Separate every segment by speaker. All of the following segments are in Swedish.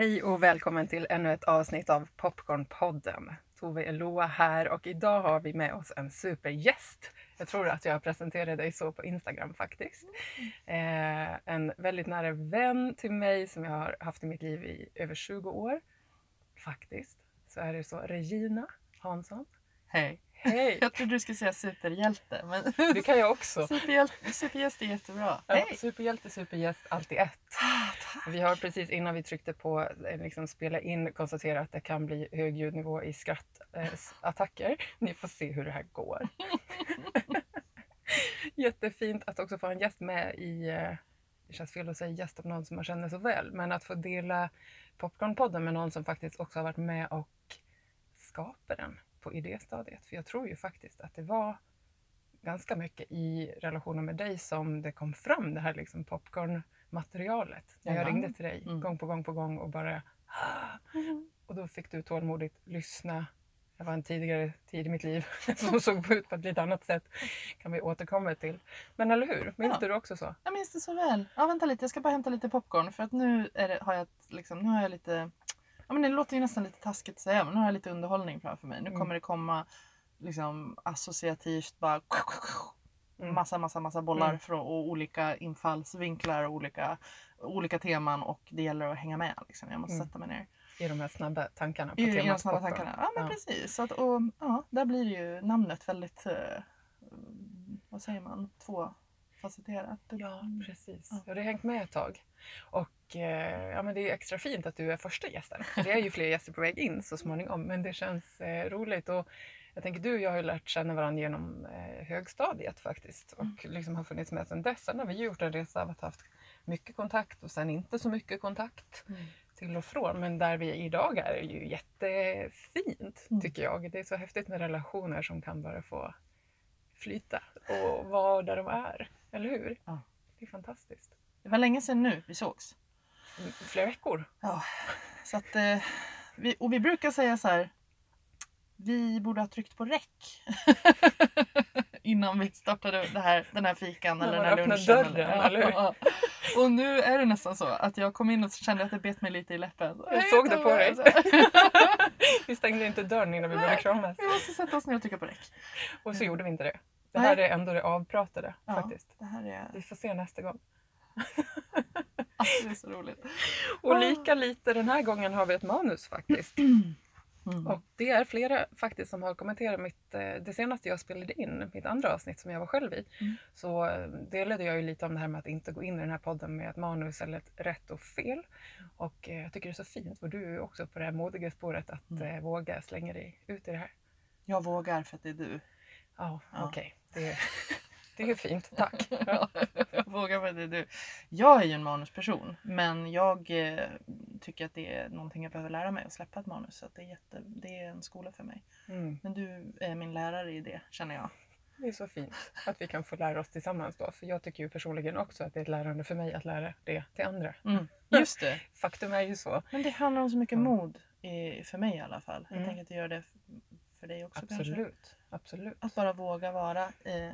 Speaker 1: Hej och välkommen till ännu ett avsnitt av Popcornpodden. Tove Eloa här och idag har vi med oss en supergäst. Jag tror att jag presenterade dig så på Instagram faktiskt. Eh, en väldigt nära vän till mig som jag har haft i mitt liv i över 20 år. Faktiskt. Så är det så. Regina Hansson.
Speaker 2: Hej.
Speaker 1: Hej!
Speaker 2: Jag trodde du skulle säga superhjälte. Men
Speaker 1: Det kan jag också.
Speaker 2: superhjälte, supergäst är jättebra.
Speaker 1: Ja,
Speaker 2: Hej!
Speaker 1: superhjälte, supergäst, alltid ett. Vi har precis innan vi tryckte på eh, liksom spela in konstaterat att det kan bli hög ljudnivå i skrattattacker. Ni får se hur det här går. Jättefint att också få en gäst med i, eh, det känns fel att säga gäst av någon som man känner så väl, men att få dela Popcornpodden med någon som faktiskt också har varit med och skapat den på idéstadiet. För jag tror ju faktiskt att det var ganska mycket i relationen med dig som det kom fram det här liksom popcorn popcornmaterialet. När jag
Speaker 2: Ja.
Speaker 1: ringde till dig
Speaker 2: Mm.
Speaker 1: gång på gång på gång och bara "Ah." och då fick du tålmodigt lyssna. Det var en tidigare tid i mitt liv som såg ut på ett lite annat sätt. kan vi återkomma till. Men eller hur? Minns
Speaker 2: Ja.
Speaker 1: du också så?
Speaker 2: Jag minns det så väl. Ja, vänta lite, jag ska bara hämta lite popcorn för att nu det, har jag liksom, nu har jag lite, ja men det låter ju nästan lite taskigt att säga men nu har jag lite underhållning framför mig. Nu
Speaker 1: Mm.
Speaker 2: kommer det komma liksom associativt bara
Speaker 1: Mm.
Speaker 2: Massa, massa, massa bollar
Speaker 1: Mm.
Speaker 2: från och olika infallsvinklar och olika, olika teman och det gäller att hänga med. Liksom. Jag måste
Speaker 1: Mm.
Speaker 2: sätta mig ner.
Speaker 1: I de här snabba tankarna på
Speaker 2: I, i de
Speaker 1: temat
Speaker 2: snabba
Speaker 1: popcorn.
Speaker 2: tankarna. Ja men
Speaker 1: Ja.
Speaker 2: precis. Så att, och, ja, där blir det ju namnet väldigt, eh, vad säger man, tvåfacetterat.
Speaker 1: Ja, precis.
Speaker 2: Ja.
Speaker 1: Jag har hängt med ett tag. Och eh, ja, men det är extra fint att du är första gästen. Det är ju fler gäster på väg in så småningom, men det känns eh, roligt. Och jag tänker du och jag har ju lärt känna varandra genom eh, högstadiet faktiskt och liksom har funnits med sedan dess. Sen har vi gjort en resa av att ha haft mycket kontakt och sen inte så mycket kontakt
Speaker 2: Mm.
Speaker 1: till och från. Men där vi är idag är det ju jättefint
Speaker 2: Mm.
Speaker 1: tycker jag. Det är så häftigt med relationer som kan bara få flyta och vara där de är. Eller hur?
Speaker 2: Ja.
Speaker 1: Det är fantastiskt.
Speaker 2: Det var länge sedan nu vi sågs.
Speaker 1: Mm, Flera veckor.
Speaker 2: Ja, så att, eh, och vi brukar säga så här. Vi borde ha tryckt på räck. Innan vi startade det här, den här fikan
Speaker 1: När
Speaker 2: eller den här lunchen.
Speaker 1: dörren, eller hur?
Speaker 2: Ja. Och nu är det nästan så att jag kom in och kände att det bet mig lite i läppen.
Speaker 1: Jag såg det på dig. Vi stängde inte dörren innan vi började kramas.
Speaker 2: Vi måste sätta oss ner och trycka på räck.
Speaker 1: Och så gjorde vi inte det. Det
Speaker 2: Nej.
Speaker 1: här är ändå det avpratade
Speaker 2: Ja,
Speaker 1: faktiskt.
Speaker 2: Det här är,
Speaker 1: Vi får se nästa gång.
Speaker 2: alltså, det är så roligt.
Speaker 1: Och lika lite den här gången har vi ett manus faktiskt.
Speaker 2: Mm.
Speaker 1: Och det är flera faktiskt som har kommenterat mitt, eh, det senaste jag spelade in, mitt andra avsnitt som jag var själv i.
Speaker 2: Mm.
Speaker 1: Så eh, delade jag ju lite om det här med att inte gå in i den här podden med ett manus eller ett rätt och fel. Och eh, jag tycker det är så fint, för du är också på det här modiga spåret att
Speaker 2: Mm.
Speaker 1: våga slänga dig ut i det här.
Speaker 2: Jag vågar för att det är du.
Speaker 1: Ja,
Speaker 2: Ja.
Speaker 1: okej. Det, det är fint, tack.
Speaker 2: Ja, jag vågar för det du. Jag är ju en manusperson men jag eh, tycker att det är någonting jag behöver lära mig att släppa ett manus. Så att det, är jätte, det är en skola för mig.
Speaker 1: Mm.
Speaker 2: Men du är min lärare i det känner jag.
Speaker 1: Det är så fint att vi kan få lära oss tillsammans då. För jag tycker ju personligen också att det är ett lärande för mig att lära det till andra.
Speaker 2: Mm. Just det.
Speaker 1: Faktum är ju så.
Speaker 2: Men det handlar om så mycket
Speaker 1: Ja.
Speaker 2: mod i, för mig i alla fall. Jag
Speaker 1: Mm.
Speaker 2: tänker att det gör det för dig också kanske.
Speaker 1: Absolut. Absolut.
Speaker 2: Att bara våga vara eh,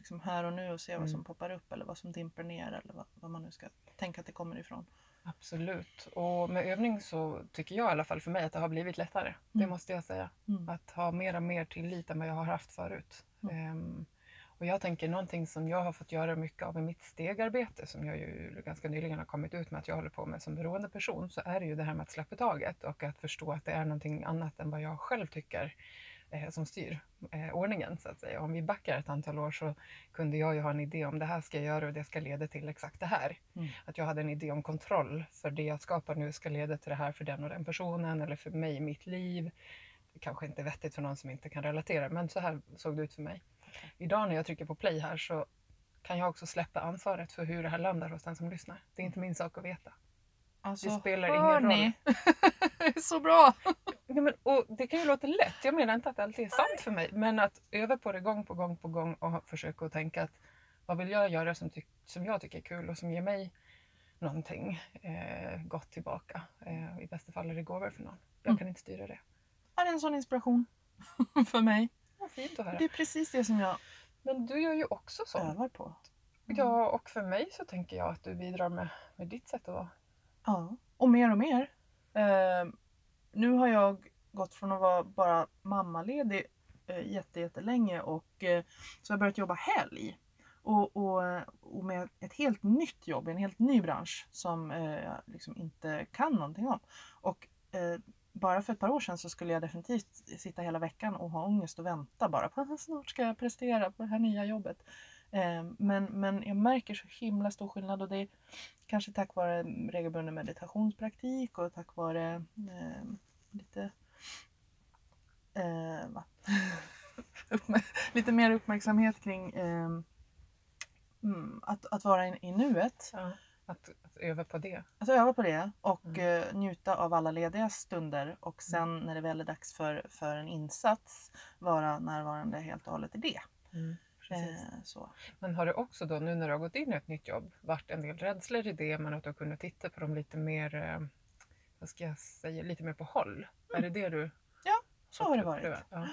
Speaker 2: liksom här och nu och se
Speaker 1: Mm.
Speaker 2: vad som poppar upp eller vad som dimper ner eller vad, vad man nu ska tänka att det kommer ifrån.
Speaker 1: Absolut. Och med övning så tycker jag i alla fall för mig att det har blivit lättare. Det
Speaker 2: Mm.
Speaker 1: måste jag säga.
Speaker 2: Mm.
Speaker 1: Att ha mer och mer tillit än vad jag har haft förut.
Speaker 2: Mm.
Speaker 1: Ehm, och jag tänker någonting som jag har fått göra mycket av i mitt stegarbete som jag ju ganska nyligen har kommit ut med att jag håller på med som beroende person så är det ju det här med att släppa taget och att förstå att det är någonting annat än vad jag själv tycker som styr eh, ordningen så att säga. Om vi backar ett antal år så kunde jag ju ha en idé om det här ska jag göra och det ska leda till exakt det här.
Speaker 2: Mm.
Speaker 1: Att jag hade en idé om kontroll för det jag skapar nu ska leda till det här för den och den personen eller för mig i mitt liv. Det kanske inte är vettigt för någon som inte kan relatera men så här såg det ut för mig. Idag när jag trycker på play här så kan jag också släppa ansvaret för hur det här landar hos den som lyssnar. Det är inte min sak att veta.
Speaker 2: Alltså,
Speaker 1: Det spelar ingen
Speaker 2: ni? det är så bra!
Speaker 1: Ja, men, och det kan ju låta lätt, jag menar inte att alltid är sant för mig, men att öva på det gång på gång på gång och försöka att tänka att vad vill jag göra som, som jag tycker är kul och som ger mig någonting eh, gott tillbaka. Eh, I bästa fall är det gåvor för någon. Jag
Speaker 2: Mm.
Speaker 1: kan inte styra det.
Speaker 2: Ja, det är en sån inspiration för mig.
Speaker 1: Vad fint att höra.
Speaker 2: Det är precis det som jag
Speaker 1: Men du gör ju också så.
Speaker 2: övar på.
Speaker 1: Ja, och för mig så tänker jag att du bidrar med, med ditt sätt att vara.
Speaker 2: Ja, och mer och mer. Eh, nu har jag gått från att vara bara mammaledig eh, jätte, jättelänge och eh, så har jag börjat jobba helg. Och, och, och med ett helt nytt jobb, en helt ny bransch som eh, jag liksom inte kan någonting om. Och eh, bara för ett par år sedan så skulle jag definitivt sitta hela veckan och ha ångest och vänta bara på att snart ska jag prestera på det här nya jobbet. Eh, men, men jag märker så himla stor skillnad och det är kanske tack vare regelbunden meditationspraktik och tack vare eh, lite eh, lite mer uppmärksamhet kring eh, mm, att, att vara i, i nuet.
Speaker 1: Ja. Att, att öva på det.
Speaker 2: Att öva på det och
Speaker 1: Mm.
Speaker 2: eh, njuta av alla lediga stunder och sen när det väl är dags för, för en insats vara närvarande helt och hållet i det.
Speaker 1: Precis.
Speaker 2: Eh, så.
Speaker 1: Men har du också då, nu när du har gått in i ett nytt jobb, varit en del rädslor i det, men att du har kunnat titta på dem lite mer, eh, vad ska jag säga, lite mer på håll? Är det det du
Speaker 2: Så har det varit.
Speaker 1: Ja.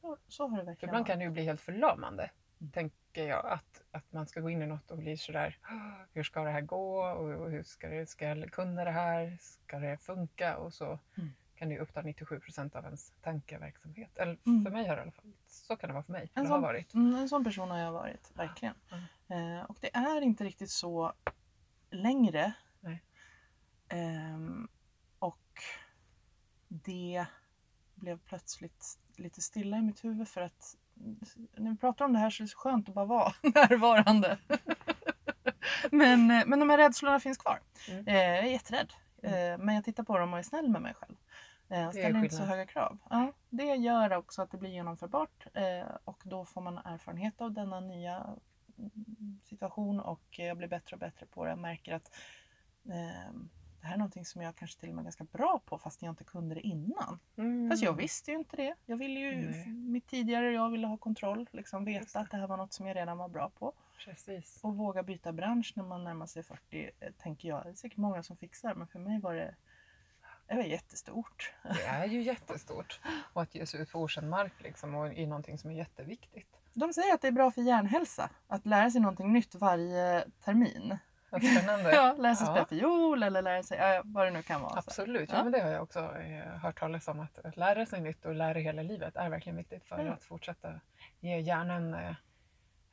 Speaker 2: Så, så har det verkligen
Speaker 1: ibland kan det ju bli helt förlamande,
Speaker 2: Mm.
Speaker 1: tänker jag, att, att man ska gå in i något och bli sådär, "Ah, hur ska det här gå och, och hur ska, det, ska jag kunna det här? Ska det funka? Och så
Speaker 2: Mm.
Speaker 1: kan det ju uppta 97 procent av ens tankeverksamhet. Eller
Speaker 2: Mm.
Speaker 1: för mig har det i alla fall, så kan det vara för mig,
Speaker 2: En sån-
Speaker 1: varit.
Speaker 2: Mm, en sån person har jag varit, verkligen.
Speaker 1: Mm.
Speaker 2: Eh, och det är inte riktigt så längre. Ehm, och det blev plötsligt lite stilla i mitt huvud för att när vi pratar om det här så är det så skönt att bara vara närvarande. men, eh, men de här rädslorna finns kvar.
Speaker 1: Mm.
Speaker 2: Eh, jag är jätterädd. Eh, men jag tittar på dem och är snäll med mig själv. Eh, ställer inte så höga krav. Ja, det gör också att det blir genomförbart eh, och då får man erfarenhet av denna nya mm, situation och jag blir bättre och bättre på det. Jag märker att eh, det här är någonting som jag kanske till och med är ganska bra på fast jag inte kunde det innan.
Speaker 1: Mm.
Speaker 2: Fast jag visste ju inte det. Jag ville ju,
Speaker 1: Nej.
Speaker 2: mitt tidigare jag ville ha kontroll, liksom veta
Speaker 1: det.
Speaker 2: att det här var något som jag redan var bra på.
Speaker 1: Precis.
Speaker 2: Och våga byta bransch när man närmar sig 40 eh, tänker jag. Det är säkert många som fixar men för mig var det, det var jättestort.
Speaker 1: Det är ju jättestort. Och att ge sig ut på okänd mark liksom, och i någonting som är jätteviktigt.
Speaker 2: De säger att det är bra för hjärnhälsa att lära sig någonting nytt varje termin.
Speaker 1: Vad spännande.
Speaker 2: Ja, lära sig
Speaker 1: Ja.
Speaker 2: spela fiol eller lära sig ja, vad det nu kan vara.
Speaker 1: Absolut, ja.
Speaker 2: Ja.
Speaker 1: men det har jag också eh, hört talas om. Att, att lära sig nytt och lära hela livet är verkligen viktigt för
Speaker 2: Ja.
Speaker 1: att fortsätta ge hjärnan eh,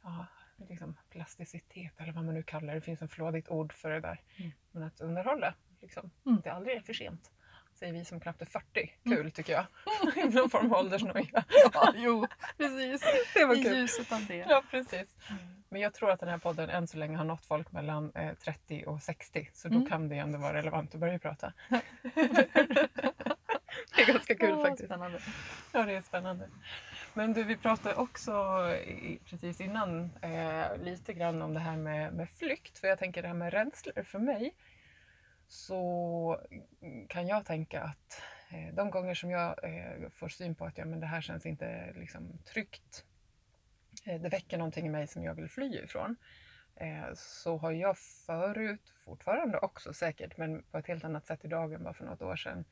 Speaker 1: ja, liksom plasticitet eller vad man nu kallar det. Det finns en flådigt ord för det där.
Speaker 2: Mm.
Speaker 1: Men att underhålla, liksom.
Speaker 2: Mm.
Speaker 1: det är aldrig för sent. Säger vi som knappt är 40.
Speaker 2: Mm.
Speaker 1: Kul tycker jag. Någon form av åldersnoja.
Speaker 2: Ja, jo, precis.
Speaker 1: Det var
Speaker 2: I
Speaker 1: kul.
Speaker 2: ljuset av det.
Speaker 1: Ja, precis.
Speaker 2: Mm.
Speaker 1: Men jag tror att den här podden än så länge har nått folk mellan eh, 30 och 60. Så då
Speaker 2: Mm.
Speaker 1: kan det ändå vara relevant att börja prata. det är ganska kul
Speaker 2: Åh,
Speaker 1: faktiskt.
Speaker 2: Spännande.
Speaker 1: Ja, det är spännande. Men du, vi pratade också i, precis innan eh, lite grann om det här med, med flykt. För jag tänker det här med rädslor för mig. Så kan jag tänka att eh, de gånger som jag eh, får syn på att ja, men det här känns inte liksom, tryggt. Eh, det väcker någonting i mig som jag vill fly ifrån. Så har jag förut, fortfarande också säkert, men på ett helt annat sätt idag än bara för något år sedan,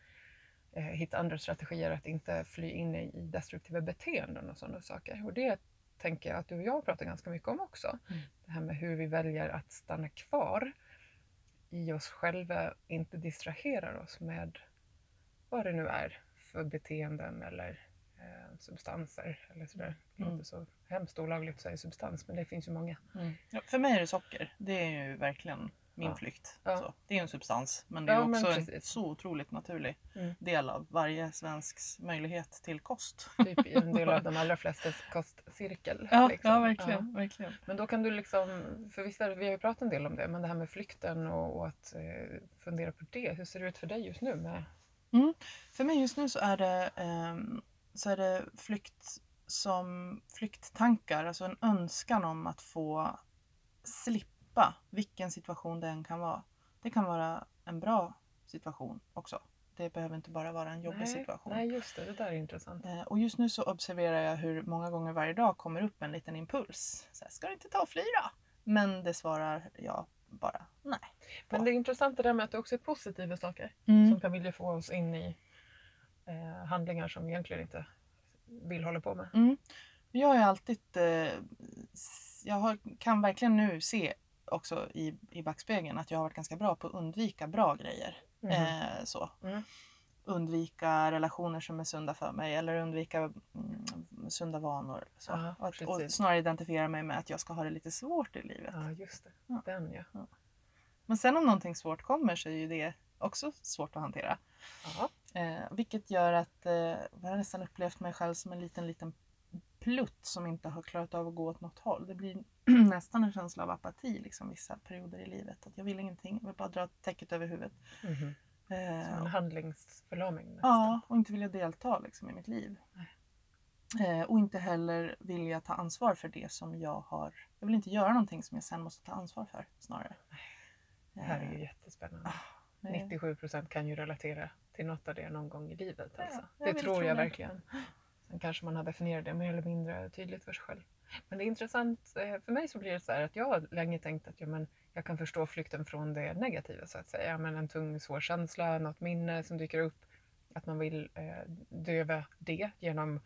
Speaker 1: eh, hitta andra strategier att inte fly in i, i destruktiva beteenden och sådana saker. Och det tänker jag att du och jag pratar ganska mycket om också.
Speaker 2: Mm.
Speaker 1: Det här med hur vi väljer att stanna kvar i oss själva, inte distraherar oss med vad det nu är för beteenden eller eh, substanser. Eller sådär. Det
Speaker 2: Mm.
Speaker 1: låter så hemskt olagligt att säga substans, men det finns ju många.
Speaker 2: Mm. Ja, för mig är det socker. Det är ju verkligen min
Speaker 1: Ja.
Speaker 2: flykt.
Speaker 1: Ja.
Speaker 2: Det är en substans men det är
Speaker 1: Ja,
Speaker 2: också en så otroligt naturlig
Speaker 1: Mm.
Speaker 2: del av varje svensks möjlighet till kost.
Speaker 1: Typ en del av de allra flestas kostcirkel.
Speaker 2: Ja,
Speaker 1: liksom.
Speaker 2: ja verkligen. verkligen.
Speaker 1: Men då kan du liksom, för visst är det, vi har ju pratat en del om det, men det här med flykten och, och att eh, fundera på det. Hur ser det ut för dig just nu? Med,
Speaker 2: För mig just nu så är det, ehm, så är det flykt som flykttankar, alltså en önskan om att få slippa vilken situation det än kan vara. Det kan vara en bra situation också. Det behöver inte bara vara en jobbig
Speaker 1: nej,
Speaker 2: situation.
Speaker 1: Nej, just det. Det där är intressant.
Speaker 2: Eh, Och just nu så observerar jag hur många gånger varje dag kommer upp en liten impuls. Så här, Ska du inte ta och fly då? Men det svarar jag bara nej.
Speaker 1: Men det är intressant det där med att det också är positiva saker
Speaker 2: Mm.
Speaker 1: som kan vilja få oss in i eh, handlingar som vi egentligen inte vill hålla på med.
Speaker 2: Mm. Jag ju alltid, eh, jag har, kan verkligen nu se också i, i backspegeln att jag har varit ganska bra på att undvika bra grejer.
Speaker 1: Mhm.
Speaker 2: Eh, så.
Speaker 1: Mm.
Speaker 2: Undvika relationer som är sunda för mig eller undvika mm, sunda vanor. Så.
Speaker 1: Ja,
Speaker 2: och, att- och snarare identifiera mig med att jag ska ha det lite svårt i livet.
Speaker 1: Ja, just det.
Speaker 2: Ja.
Speaker 1: Den ja.
Speaker 2: Men sen om någonting svårt kommer så är ju det också svårt att hantera.
Speaker 1: ja.
Speaker 2: Eh, vilket gör att eh, jag har nästan upplevt mig själv som en liten, liten plutt som inte har klarat av att gå åt något håll. Det blir nästan en känsla av apati liksom, vissa perioder i livet. Att jag vill ingenting, jag vill bara dra täcket över huvudet.
Speaker 1: Mhm. Som
Speaker 2: Eh,
Speaker 1: en handlingsförlamning nästan.
Speaker 2: ja, och inte vilja delta liksom, i mitt liv. Eh, och inte heller vilja ta ansvar för det som jag har. Jag vill inte göra någonting som jag sen måste ta ansvar för snarare.
Speaker 1: Det här är ju
Speaker 2: Eh,
Speaker 1: jättespännande.
Speaker 2: eh,
Speaker 1: 97 procent kan ju relatera till något av det någon gång i livet.
Speaker 2: Ja,
Speaker 1: Alltså.
Speaker 2: jag
Speaker 1: det tror
Speaker 2: tro
Speaker 1: jag
Speaker 2: det.
Speaker 1: verkligen. Sen kanske man har definierat det mer eller mindre tydligt för sig själv. Men det är intressant. Eh, för mig så blir det så här att jag har länge tänkt att ja, men jag kan förstå flykten från det negativa så att säga. Ja, Men en tung svår känsla, något minne som dyker upp. Att man vill eh, döva det genom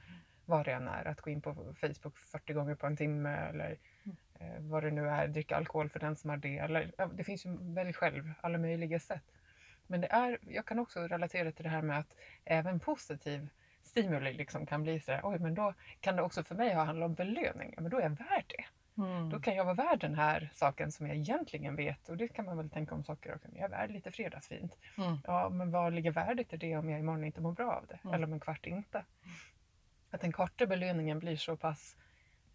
Speaker 1: vad det än är. Att gå in på Facebook 40 gånger på en timme eller eh, vad det nu är. Dricka alkohol för den som har det. Eller, ja, det finns ju välj själv alla möjliga sätt. Men det är, jag kan också relatera till det här med att även positiv stimuli liksom kan bli sådär, oj men då kan det också för mig ha handlat om belöning. Ja, men då är jag värd det.
Speaker 2: Mm.
Speaker 1: Då kan jag vara värd den här saken som jag egentligen vet. Och det kan man väl tänka om saker också. Jag är värd lite fredagsfint.
Speaker 2: Mm.
Speaker 1: Ja, men vad ligger värdet i det om jag imorgon inte mår bra av det?
Speaker 2: Mm.
Speaker 1: Eller om en kvart inte? Att den korta belöningen blir så pass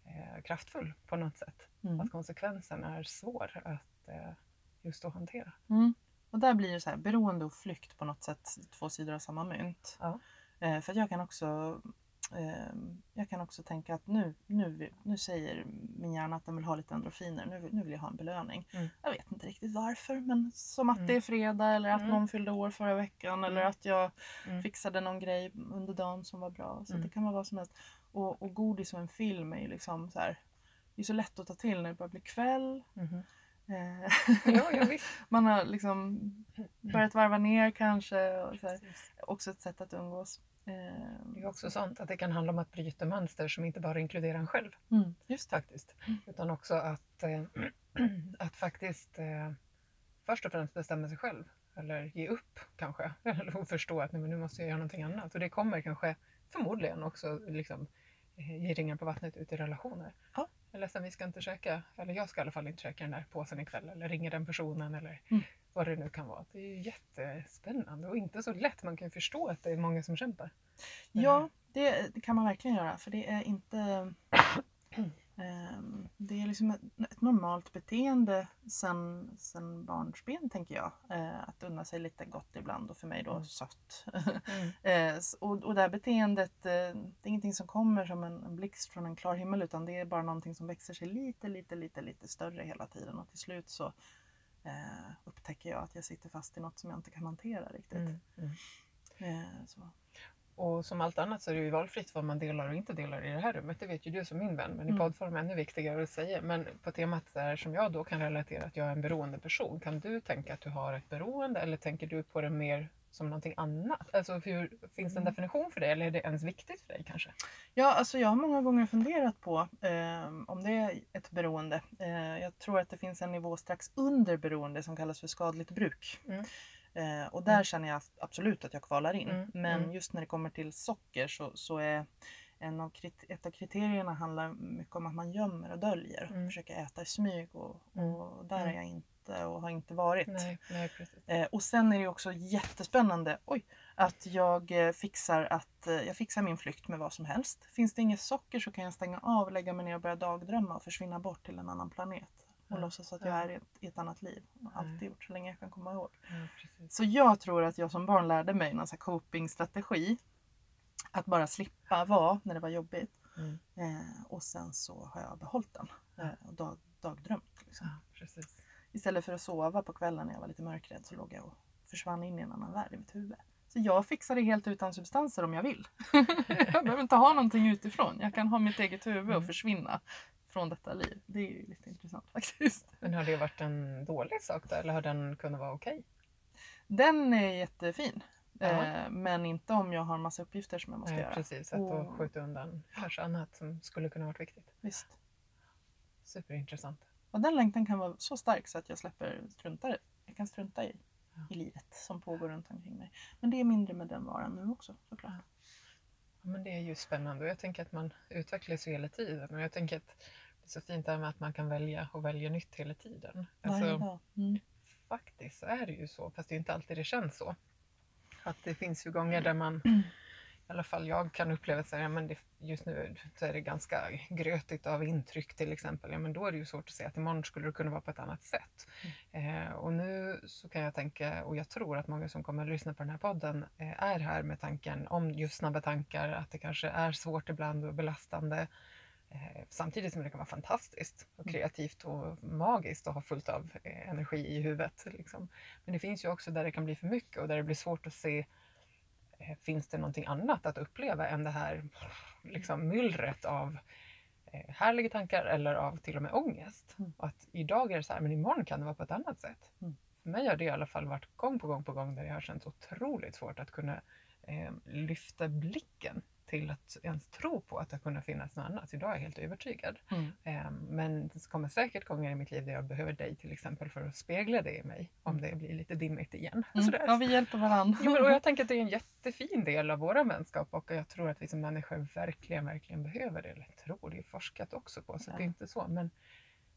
Speaker 1: eh, kraftfull på något sätt.
Speaker 2: Mm.
Speaker 1: Att konsekvensen är svår att eh, just att hantera.
Speaker 2: Mm. Och där blir det så här, beroende och flykt på något sätt två sidor av samma mynt.
Speaker 1: Ja.
Speaker 2: Eh, för jag kan också eh, jag kan också tänka att nu, nu, nu säger min hjärna att den vill ha lite endorfiner. Nu, nu vill jag ha en belöning.
Speaker 1: Mm.
Speaker 2: Jag vet inte riktigt varför men som att
Speaker 1: Mm.
Speaker 2: det är fredag eller att
Speaker 1: Mm.
Speaker 2: någon fyllde år förra veckan eller
Speaker 1: Mm.
Speaker 2: att jag
Speaker 1: Mm.
Speaker 2: fixade någon grej under dagen som var bra. Så
Speaker 1: Mm.
Speaker 2: det kan vara vad som helst. Och, och godis och en film är ju liksom så här. Det är så lätt att ta till när det börjar bli kväll. Eh,
Speaker 1: Ja,
Speaker 2: man har liksom börjat varva ner kanske. Och så här. Också ett sätt att umgås. Eh,
Speaker 1: Det är också sånt att det kan handla om att bryta mönster som inte bara inkluderar en själv
Speaker 2: Mm, just det.
Speaker 1: faktiskt. Utan också att, eh, att faktiskt eh, först och främst bestämma sig själv. Eller ge upp kanske. Eller förstå att nej, men nu måste jag göra någonting annat. Och det kommer kanske förmodligen också liksom, ge ringar på vattnet ut i relationer.
Speaker 2: Ja.
Speaker 1: Jag är ledsen, vi ska inte käka, eller jag ska i alla fall inte käka den där påsen ikväll. Eller ringa den personen eller
Speaker 2: Mm.
Speaker 1: vad det nu kan vara. Det är ju jättespännande och inte så lätt. Man kan ju förstå att det är många som kämpar.
Speaker 2: Ja, det, det kan man verkligen göra. För det är inte... ehm, det är liksom ett, ett normalt beteende sen, sen barnsben, tänker jag. Eh, att unna sig lite gott ibland och för mig då
Speaker 1: Mm.
Speaker 2: sött.
Speaker 1: Mm.
Speaker 2: Eh, och, och det här beteendet, eh, det är ingenting som kommer som en, en blixt från en klar himmel utan det är bara någonting som växer sig lite, lite, lite, lite större hela tiden och till slut så eh, upptäcker jag att jag sitter fast i något som jag inte kan hantera riktigt.
Speaker 1: Mm. Mm.
Speaker 2: Eh, så.
Speaker 1: Och som allt annat så är det ju valfritt vad man delar och inte delar i det här rummet. Det vet ju du som min vän, men i
Speaker 2: Mm.
Speaker 1: poddform är ännu viktigare att säga. Men på temat där som jag då kan relatera att jag är en beroende person. Kan du tänka att du har ett beroende eller tänker du på det mer som någonting annat? Alltså hur, finns det en
Speaker 2: Mm.
Speaker 1: definition för det eller är det ens viktigt för dig kanske?
Speaker 2: Ja, alltså jag har många gånger funderat på eh, om det är ett beroende. Eh, jag tror att det finns en nivå strax under beroende som kallas för skadligt bruk.
Speaker 1: Mm.
Speaker 2: Eh, och där
Speaker 1: Mm.
Speaker 2: känner jag absolut att jag kvalar in.
Speaker 1: Mm,
Speaker 2: Men
Speaker 1: mm.
Speaker 2: just när det kommer till socker så, så är en av ett av kriterierna handlar mycket om att man gömmer och döljer.
Speaker 1: Mm.
Speaker 2: Försöker äta i smyg och,
Speaker 1: Mm.
Speaker 2: och där
Speaker 1: Mm.
Speaker 2: är jag inte och har inte varit.
Speaker 1: Nej, nej.
Speaker 2: Eh, och sen är det också jättespännande oj, att jag eh, fixar, att, eh, jag fixar min flykt med vad som helst. Finns det inget socker så kan jag stänga av, lägga mig ner och börja dagdrömma och försvinna bort till en annan planet. Och låtsas att jag
Speaker 1: ja.
Speaker 2: är i ett, i ett annat liv. Och alltid gjort så länge jag kan komma ihåg. Så jag tror att jag som barn lärde mig någon copingstrategi. Att bara slippa vara när det var jobbigt.
Speaker 1: Mm.
Speaker 2: Eh, och sen så har jag behållit den. Eh, och dag, dagdrömt. Liksom.
Speaker 1: Ja.
Speaker 2: Istället för att sova på kvällen när jag var lite mörkrädd så låg jag och försvann in i en annan värld i mitt huvud. Så jag fixar det helt utan substanser om jag vill. jag behöver inte ha någonting utifrån. Jag kan ha mitt eget huvud och
Speaker 1: Mm.
Speaker 2: försvinna från detta liv. Det är ju lite intressant faktiskt.
Speaker 1: Men har det varit en dålig sak då eller har den kunnat vara okej?
Speaker 2: Den är jättefin.
Speaker 1: Ja.
Speaker 2: Eh, men inte om jag har massa uppgifter som jag måste
Speaker 1: Nej,
Speaker 2: göra.
Speaker 1: precis. Att då
Speaker 2: Och-
Speaker 1: skjuta undan kanske annat som skulle kunna varit viktigt.
Speaker 2: Visst.
Speaker 1: Superintressant.
Speaker 2: Och den längtan kan vara så stark så att jag släpper strunta i. Jag kan strunta i i livet som pågår runt omkring mig. Men det är mindre med den varan nu också såklart.
Speaker 1: Ja, men det är ju spännande och jag tänker att man utvecklas hela tiden och jag tänker att så fint det här med att man kan välja och välja nytt hela tiden. Alltså.
Speaker 2: Mm.
Speaker 1: faktiskt så är det ju så, fast det är inte alltid det känns så. Att det finns ju gånger där man, i alla fall jag kan uppleva att ja, men det, just nu så är det ganska grötigt av intryck till exempel. Ja, men då är det ju svårt att säga att imorgon skulle det kunna vara på ett annat sätt. Eh, och nu så kan jag tänka, och jag tror att många som kommer att lyssna på den här podden eh, är här med tanken om just snabba tankar, att det kanske är svårt ibland och belastande. Eh, samtidigt som det kan vara fantastiskt och
Speaker 2: Mm.
Speaker 1: kreativt och magiskt och ha fullt av eh, energi i huvudet. Liksom. Men det finns ju också där det kan bli för mycket och där det blir svårt att se eh, Finns det någonting annat att uppleva än det här liksom, myllret av härliga tankar eller av till och med ångest?
Speaker 2: Mm.
Speaker 1: Och att idag är det så här, men imorgon kan det vara på ett annat sätt.
Speaker 2: Mm.
Speaker 1: För mig har det i alla fall varit gång på gång på gång där jag har känt otroligt svårt att kunna eh, lyfta blicken till att ens tro på att det kunna finnas något annat. Idag är jag helt övertygad.
Speaker 2: Mm.
Speaker 1: Eh, men det kommer säkert gånger i mitt liv där jag behöver dig till exempel för att spegla det i mig om det blir lite dimmigt igen.
Speaker 2: Mm.
Speaker 1: Sådär.
Speaker 2: Ja, vi hjälper varandra.
Speaker 1: Jo, men, och jag tänker att det är en jättefin del av vår vänskap och jag tror att vi som människor verkligen, verkligen behöver det. Eller tror, det är forskat också på så
Speaker 2: Ja.
Speaker 1: det är inte så. Men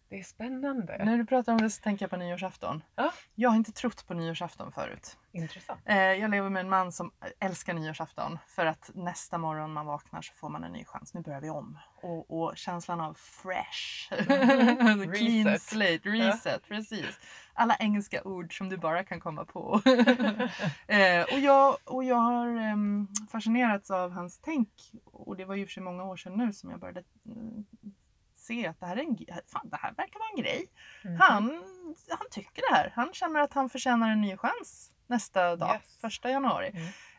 Speaker 1: det är spännande.
Speaker 2: När du pratar om det så tänker jag på nyårsafton.
Speaker 1: Ja.
Speaker 2: Jag har inte trott på nyårsafton förut.
Speaker 1: Intressant.
Speaker 2: Eh, jag lever med en man som älskar nyårsafton för att nästa morgon man vaknar så får man en ny chans. Nu börjar vi om. Och, och känslan av fresh, clean
Speaker 1: Reset.
Speaker 2: slate, reset, precis. Alla engelska ord som du bara kan komma på. eh, och, jag, och jag har em, fascinerats av hans tänk och det var ju för sig många år sedan nu som jag började mm, se att det här, är en, fan, det här verkar vara en grej.
Speaker 1: Mhm.
Speaker 2: Han, han tycker det här. Han känner att han förtjänar en ny chans nästa dag,
Speaker 1: Yes.
Speaker 2: första januari.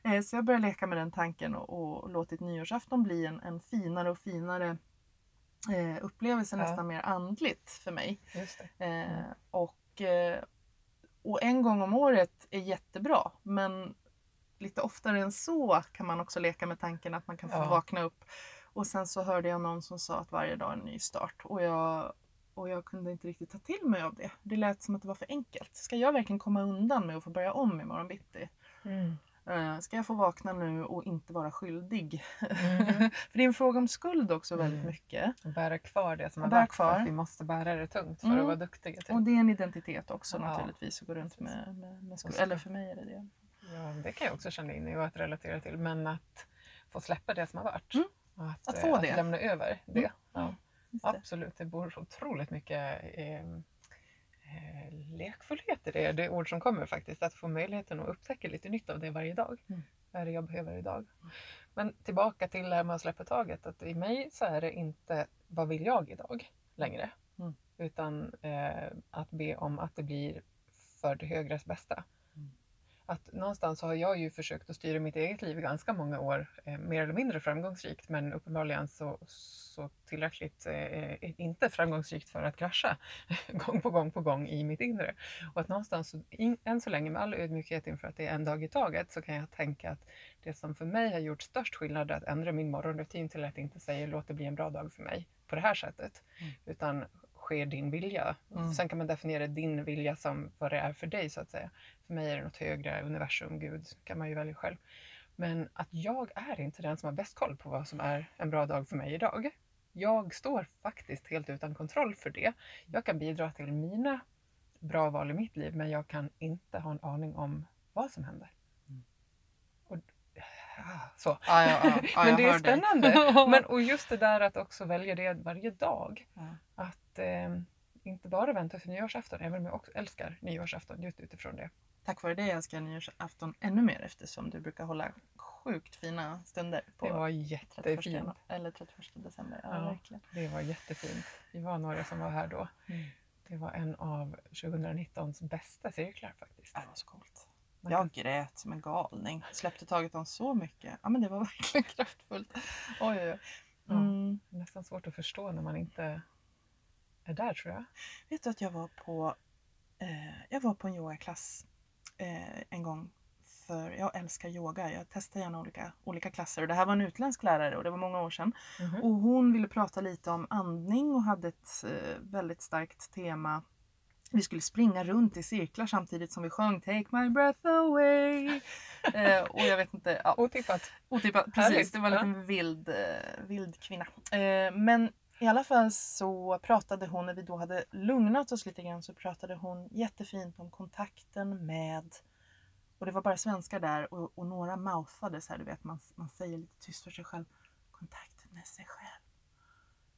Speaker 1: Mm.
Speaker 2: Eh, Så jag började leka med den tanken och, och låtit nyårsafton bli en, en finare och finare eh, upplevelse,
Speaker 1: Ja.
Speaker 2: nästan mer andligt för mig.
Speaker 1: Just det.
Speaker 2: Eh, och, eh, och en gång om året är jättebra, men lite oftare än så kan man också leka med tanken att man kan få
Speaker 1: Ja.
Speaker 2: vakna upp. Och sen så hörde jag någon som sa att varje dag är en ny start och jag, och jag kunde inte riktigt ta till mig av det. Det lät som att det var för enkelt. Ska jag verkligen komma undan med att få börja om imorgon bitti?
Speaker 1: Mm.
Speaker 2: Eh, Ska jag få vakna nu och inte vara skyldig?
Speaker 1: Mhm.
Speaker 2: för det är en fråga om skuld också väldigt
Speaker 1: Mm.
Speaker 2: mycket.
Speaker 1: Bära kvar det som har varit för att vi måste bära det tungt för
Speaker 2: Mm.
Speaker 1: att vara duktiga. Till.
Speaker 2: Och det är en identitet också
Speaker 1: Ja,
Speaker 2: naturligtvis att gå runt med, med, med skuld. Eller för mig är det det.
Speaker 1: Ja, det kan jag också känna in i och att relatera till. Men att få släppa det som har varit.
Speaker 2: Mm.
Speaker 1: Att,
Speaker 2: Att
Speaker 1: eh,
Speaker 2: få
Speaker 1: att
Speaker 2: det.
Speaker 1: lämna över det.
Speaker 2: Mm.
Speaker 1: Ja,
Speaker 2: det.
Speaker 1: absolut, det bor otroligt mycket eh, eh, lekfullhet i det. Det är ord som kommer faktiskt. Att få möjligheten att upptäcka lite nytt av det varje dag.
Speaker 2: Mm.
Speaker 1: Vad är det jag behöver idag? Men tillbaka till det här med att släppa taget. Att I mig så är det inte vad vill jag idag längre.
Speaker 2: Mm.
Speaker 1: Utan eh, att be om att det blir för det högres bästa. Att någonstans har jag ju försökt att styra mitt eget liv i ganska många år, eh, mer eller mindre framgångsrikt, men uppenbarligen så, så tillräckligt eh, inte framgångsrikt för att krascha gång på gång på gång i mitt inre. Och att någonstans, in, än så länge med all ödmjukhet inför att det är en dag i taget, så kan jag tänka att det som för mig har gjort störst skillnad är att ändra min morgonrutin till att inte säga låt det bli en bra dag för mig på det här sättet,
Speaker 2: Mm.
Speaker 1: utan sker din vilja.
Speaker 2: Mm.
Speaker 1: Sen kan man definiera din vilja som vad det är för dig så att säga. För mig är det något högre, universum, Gud, kan man ju välja själv. Men att jag är inte den som har bäst koll på vad som är en bra dag för mig idag. Jag står faktiskt helt utan kontroll för det. Jag kan bidra till mina bra val i mitt liv, men jag kan inte ha en aning om vad som händer. Så.
Speaker 2: Ja, ja, ja,
Speaker 1: men det är
Speaker 2: hör dig.
Speaker 1: spännande. Men, och just det där att också välja det varje dag. Att eh, inte bara vänta till nyårsafton, även om jag också älskar nyårsafton just utifrån det.
Speaker 2: Tack vare det älskar jag nyårsafton ännu mer eftersom du brukar hålla sjukt fina stunder på
Speaker 1: Det var
Speaker 2: 31,
Speaker 1: jättefint.
Speaker 2: januari- eller 31 december. Ja,
Speaker 1: Ja.
Speaker 2: verkligen.
Speaker 1: Det var jättefint. Vi var några som var här då.
Speaker 2: Mm.
Speaker 1: Det var en av 2019s bästa cirklar faktiskt.
Speaker 2: Det var så coolt.
Speaker 1: Man
Speaker 2: Jag
Speaker 1: kan-
Speaker 2: grät som en galning. Släppte taget om så mycket. Ja men det var verkligen kraftfullt. Oj, oj, oj.
Speaker 1: Ja.
Speaker 2: Mm.
Speaker 1: Nästan svårt att förstå när man inte är där tror jag.
Speaker 2: Vet du att jag var på, eh, jag var på en yogaklass eh, en gång. För jag älskar yoga. Jag testar gärna olika, olika klasser. Och det här var en utländsk lärare och det var många år sedan.
Speaker 1: Mhm.
Speaker 2: Och hon ville prata lite om andning och hade ett eh, väldigt starkt tema vi skulle springa runt i cirklar samtidigt som vi sjöng Take my breath away. eh, och jag vet inte, ja,
Speaker 1: Otippat.
Speaker 2: otippat. Precis,
Speaker 1: Härligt,
Speaker 2: det var en
Speaker 1: ja.
Speaker 2: liten vild, eh, vild kvinna. Eh, men i alla fall så pratade hon, när vi då hade lugnat oss lite grann, så pratade hon jättefint om kontakten med och det var bara svenskar där och, och några mouthade så här, du vet man, man säger lite tyst för sig själv. Kontakten med sig själv.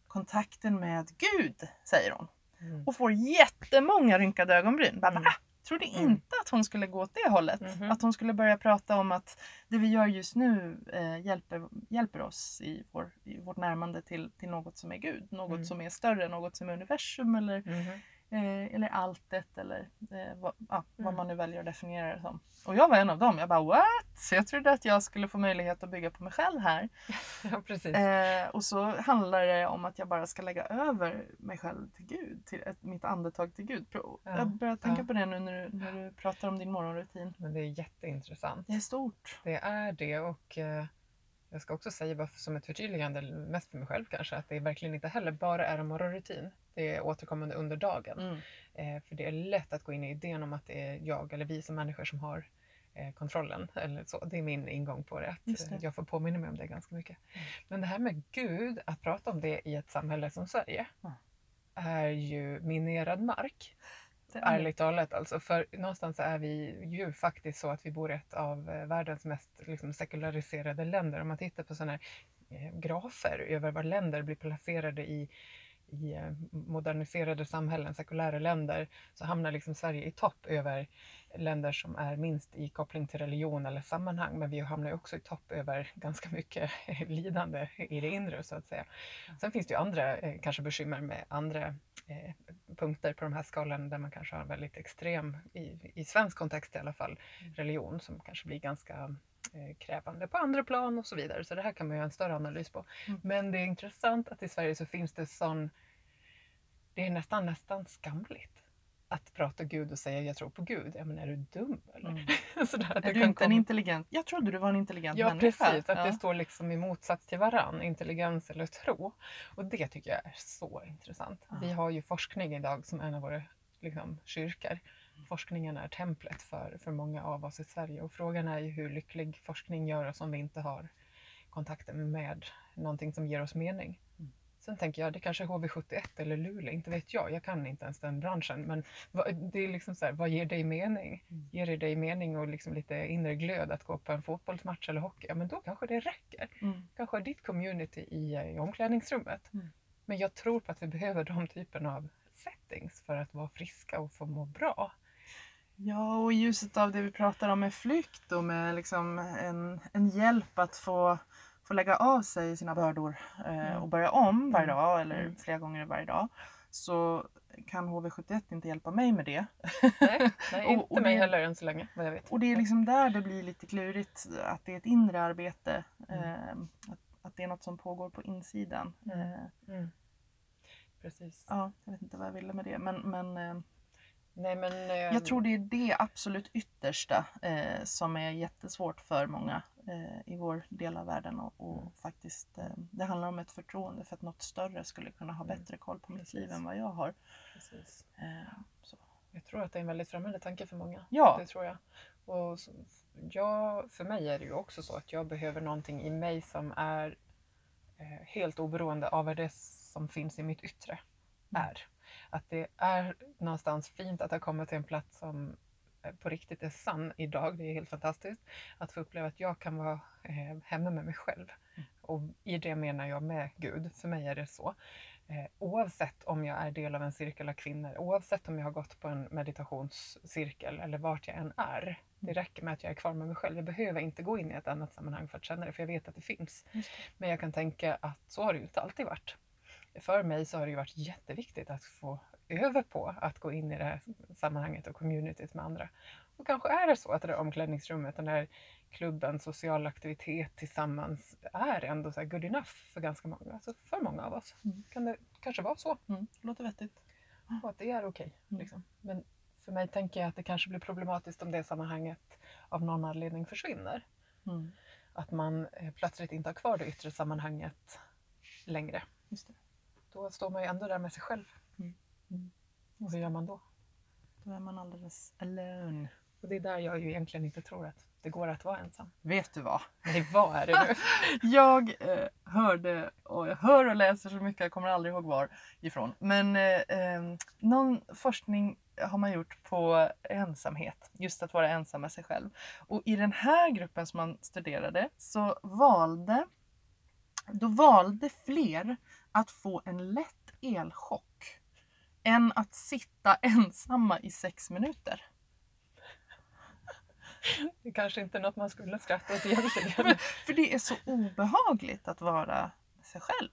Speaker 2: Kontakten med Gud, säger hon.
Speaker 1: Mm.
Speaker 2: Och får jättemånga rynkade ögonbryn. Bara,
Speaker 1: Mm.
Speaker 2: va? Trodde
Speaker 1: Mm.
Speaker 2: inte att hon skulle gå åt det hållet.
Speaker 1: Mhm.
Speaker 2: Att hon skulle börja prata om att det vi gör just nu eh, hjälper, hjälper oss i, vår, i vårt närmande till, till något som är Gud. Något
Speaker 1: Mm.
Speaker 2: som är större, något som är universum eller,
Speaker 1: Mhm.
Speaker 2: Eh, eller alltet eller eh, vad, ja, vad
Speaker 1: Mm.
Speaker 2: man nu väljer att definiera det som. Och jag var en av dem. Jag bara what? Så jag trodde att jag skulle få möjlighet att bygga på mig själv här.
Speaker 1: Ja, precis.
Speaker 2: Eh, och så handlar det om att jag bara ska lägga över mig själv till Gud, till ett, mitt andetag till Gud.
Speaker 1: Ja,
Speaker 2: Jag börjar tänka
Speaker 1: ja.
Speaker 2: på det nu när du, när du pratar om din morgonrutin.
Speaker 1: Men det är jätteintressant.
Speaker 2: Det är stort.
Speaker 1: Det är det och eh, jag ska också säga bara som ett förtydligande, mest för mig själv kanske, att det verkligen inte heller bara är en morgonrutin. Det är återkommande under dagen.
Speaker 2: Mm.
Speaker 1: Eh, för det är lätt att gå in i idén om att det är jag eller vi som människor som har eh, kontrollen. Eller så. Det är min ingång på det. Att,
Speaker 2: det.
Speaker 1: Jag får påminna mig om det ganska mycket.
Speaker 2: Mm.
Speaker 1: Men det här med Gud, att prata om det i ett samhälle som Sverige
Speaker 2: Ja.
Speaker 1: är ju minerad mark. Ärligt talat alltså. För någonstans är vi ju faktiskt så att vi bor i ett av eh, världens mest liksom, sekulariserade länder. Om man tittar på sådana här eh, grafer över var länder blir placerade i, i eh, moderniserade samhällen, sekulära länder, så hamnar liksom Sverige i topp över länder som är minst i koppling till religion eller sammanhang. Men vi hamnar ju också i topp över ganska mycket lidande i det inre så att säga. Sen finns det ju andra eh, kanske bekymmer med andra eh, punkter på de här skalan där man kanske har en väldigt extrem, i, i svensk kontext i alla fall, religion som kanske blir ganska eh, krävande på andra plan och så vidare. Så det här kan man göra en större analys på.
Speaker 2: Mm.
Speaker 1: Men det är intressant att i Sverige så finns det sån, det är nästan, nästan skamligt att prata Gud och säga jag tror på Gud. Ja, men är du dum eller?
Speaker 2: Mm.
Speaker 1: Sådär, att
Speaker 2: Är du inte en
Speaker 1: komma-
Speaker 2: intelligent... Jag trodde du var en intelligent
Speaker 1: Ja
Speaker 2: människa.
Speaker 1: precis, att
Speaker 2: ja.
Speaker 1: det står liksom i motsats till varann, intelligens eller tro. Och det tycker jag är så intressant.
Speaker 2: Ja.
Speaker 1: Vi har ju forskning idag som en av våra liksom, kyrkor. Forskningen är templet för, för många av oss i Sverige och frågan är ju hur lycklig forskning gör oss om vi inte har kontakten med någonting som ger oss mening.
Speaker 2: Mm.
Speaker 1: Sen tänker jag, det kanske är HV71 eller Luleå, inte vet jag. Jag kan inte ens den branschen. Men det är liksom så här, vad ger dig mening?
Speaker 2: Mm.
Speaker 1: Ger det dig mening och liksom lite inre glöd att gå på en fotbollsmatch eller hockey? Ja, men då kanske det räcker.
Speaker 2: Mm.
Speaker 1: Kanske ditt community i, i omklädningsrummet.
Speaker 2: Mm.
Speaker 1: Men jag tror på att vi behöver de typen av settings för att vara friska och få må bra.
Speaker 2: Ja, och i ljuset av det vi pratar om med flykt och med liksom en, en hjälp att få, få lägga av sig sina bördor eh,
Speaker 1: Mm.
Speaker 2: och börja om varje
Speaker 1: Mm.
Speaker 2: dag eller
Speaker 1: Mm.
Speaker 2: flera gånger varje dag så kan HV71 inte hjälpa mig med det.
Speaker 1: Nej, nej
Speaker 2: Och-
Speaker 1: inte
Speaker 2: och
Speaker 1: mig
Speaker 2: det-
Speaker 1: heller än så länge vad jag vet.
Speaker 2: Och det är liksom där det blir lite klurigt att det är ett inre arbete. Eh, att, att det är något som pågår på insidan. Eh,
Speaker 1: Mm. Precis.
Speaker 2: ja, jag vet inte vad jag ville med det men, men eh,
Speaker 1: Nej, men, eh,
Speaker 2: Jag tror det är det absolut yttersta eh, som är jättesvårt för många eh, i vår del av världen. Och, och
Speaker 1: Mm.
Speaker 2: faktiskt, eh, det handlar om ett förtroende för att något större skulle kunna ha
Speaker 1: Mm.
Speaker 2: bättre koll på mitt liv än vad jag har. Eh, så.
Speaker 1: Jag tror att det är en väldigt främmande tanke för många.
Speaker 2: Ja.
Speaker 1: Det tror jag. Och jag, för mig är det ju också så att jag behöver någonting i mig som är eh, helt oberoende av vad det som finns i mitt yttre
Speaker 2: Mm.
Speaker 1: är. Att det är någonstans fint att ha kommit till en plats som på riktigt är sann idag. Det är helt fantastiskt. Att få uppleva att jag kan vara eh, hemma med mig själv.
Speaker 2: Mm.
Speaker 1: Och i det menar jag med Gud. För mig är det så. Eh, oavsett om jag är del av en cirkel av kvinnor, oavsett om jag har gått på en meditationscirkel eller vart jag än är. Det räcker med att jag är kvar med mig själv. Jag behöver inte gå in i ett annat sammanhang för att känna det, för jag vet att det finns.
Speaker 2: Det.
Speaker 1: Men jag kan tänka att så har det ju inte alltid varit. För mig så har det ju varit jätteviktigt att få öva på att gå in i det här sammanhanget och communityt med andra. Och kanske är det så att det där omklädningsrummet, den där klubben, social aktivitet tillsammans är ändå så good enough för ganska många. Alltså för många av oss
Speaker 2: Mm.
Speaker 1: kan det kanske vara så.
Speaker 2: Mm, låter vettigt.
Speaker 1: Och att det är okej.
Speaker 2: Mm.
Speaker 1: liksom. Men för mig tänker jag att det kanske blir problematiskt om det sammanhanget av någon anledning försvinner.
Speaker 2: Mm,
Speaker 1: Att man eh, plötsligt inte har kvar det yttre sammanhanget längre.
Speaker 2: just det.
Speaker 1: Då står man ju ändå där med sig själv.
Speaker 2: Mm. Mm.
Speaker 1: Och hur gör man då?
Speaker 2: Då är man alldeles alone.
Speaker 1: Och det är där jag ju egentligen inte tror att det går att vara ensam.
Speaker 2: Vet du vad?
Speaker 1: Nej, vad är det nu?
Speaker 2: Jag eh, hörde, och jag hör och läser så mycket, jag kommer aldrig ihåg var ifrån. Men eh, eh, någon forskning har man gjort på ensamhet, just att vara ensam med sig själv. Och i den här gruppen som man studerade så valde, då valde fler att få en lätt elchock än att sitta ensamma i sex minuter.
Speaker 1: Det kanske inte är något man skulle skratta åt egentligen.
Speaker 2: För det är så obehagligt att vara sig själv.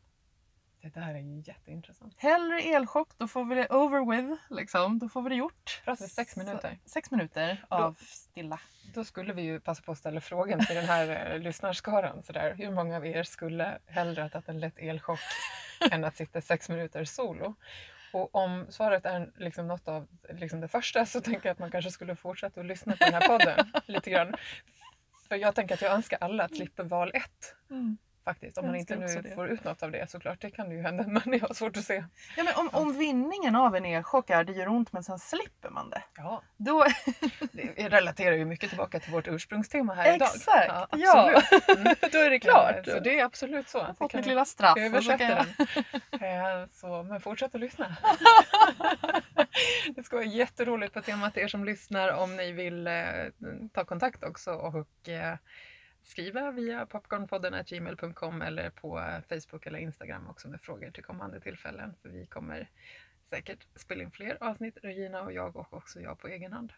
Speaker 1: Det där är ju jätteintressant.
Speaker 2: Hellre elchock, då får vi det over with. Liksom. Då får vi det gjort.
Speaker 1: Pratar vi sex minuter?
Speaker 2: Sex minuter av stilla.
Speaker 1: Då skulle vi ju passa på att ställa frågan till den här eh, lyssnarskaran. Sådär. Hur många av er skulle hellre ha tagit en lätt elchock än att sitta sex minuter solo? Och om svaret är liksom något av liksom det första så tänker jag att man kanske skulle fortsätta att lyssna på den här podden lite grann. För jag tänker att jag önskar alla att slippa val ett. Faktiskt. Om man inte nu får ut något av det såklart. Det kan ju hända men jag har svårt att se.
Speaker 2: Ja, men om, om vinningen av en elchock är det gör ont men sen slipper man det.
Speaker 1: Ja,
Speaker 2: Då,
Speaker 1: det relaterar ju mycket tillbaka till vårt ursprungstema här idag.
Speaker 2: Exakt,
Speaker 1: Ja, absolut. Mm.
Speaker 2: då är det klart.
Speaker 1: Eh, Så det är absolut så.
Speaker 2: Jag har fått mitt lilla straff.
Speaker 1: översätta
Speaker 2: kan jag-
Speaker 1: den. Eh, Så, men fortsätt att lyssna. Det ska vara jätteroligt på temat er som lyssnar om ni vill eh, ta kontakt också och eh, skriva via popcornpodden.gmail.com eller på Facebook eller Instagram också med frågor till kommande tillfällen. För vi kommer säkert spela in fler avsnitt, Regina och jag och också jag på egen hand.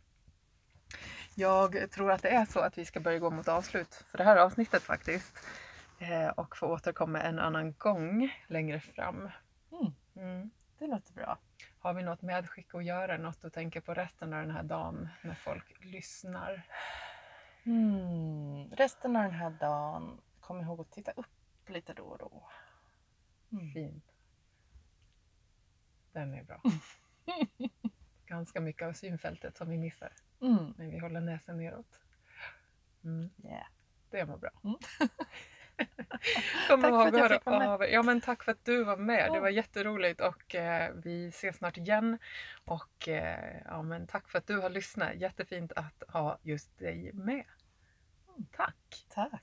Speaker 1: Jag tror att det är så att vi ska börja gå mot avslut för det här avsnittet faktiskt. Eh, och få återkomma en annan gång längre fram.
Speaker 2: Mm.
Speaker 1: Mm.
Speaker 2: Det låter bra.
Speaker 1: Har vi något medskick att göra? Något att tänka på resten av den här dagen när folk lyssnar?
Speaker 2: Mm. Resten av den här dagen, kom ihåg att titta upp lite då och då. Mm.
Speaker 1: Fint. Den är bra. Ganska mycket av synfältet som vi missar
Speaker 2: Mm.
Speaker 1: när vi håller näsan neråt. Mm.
Speaker 2: Yeah.
Speaker 1: Det var bra. Kom
Speaker 2: Tack för att jag fick vara med.
Speaker 1: Ja, men tack för att du var med. Det var jätteroligt och eh, vi ses snart igen. Och eh, ja, men tack för att du har lyssnat. Jättefint att ha just dig med. Tack!
Speaker 2: Tack.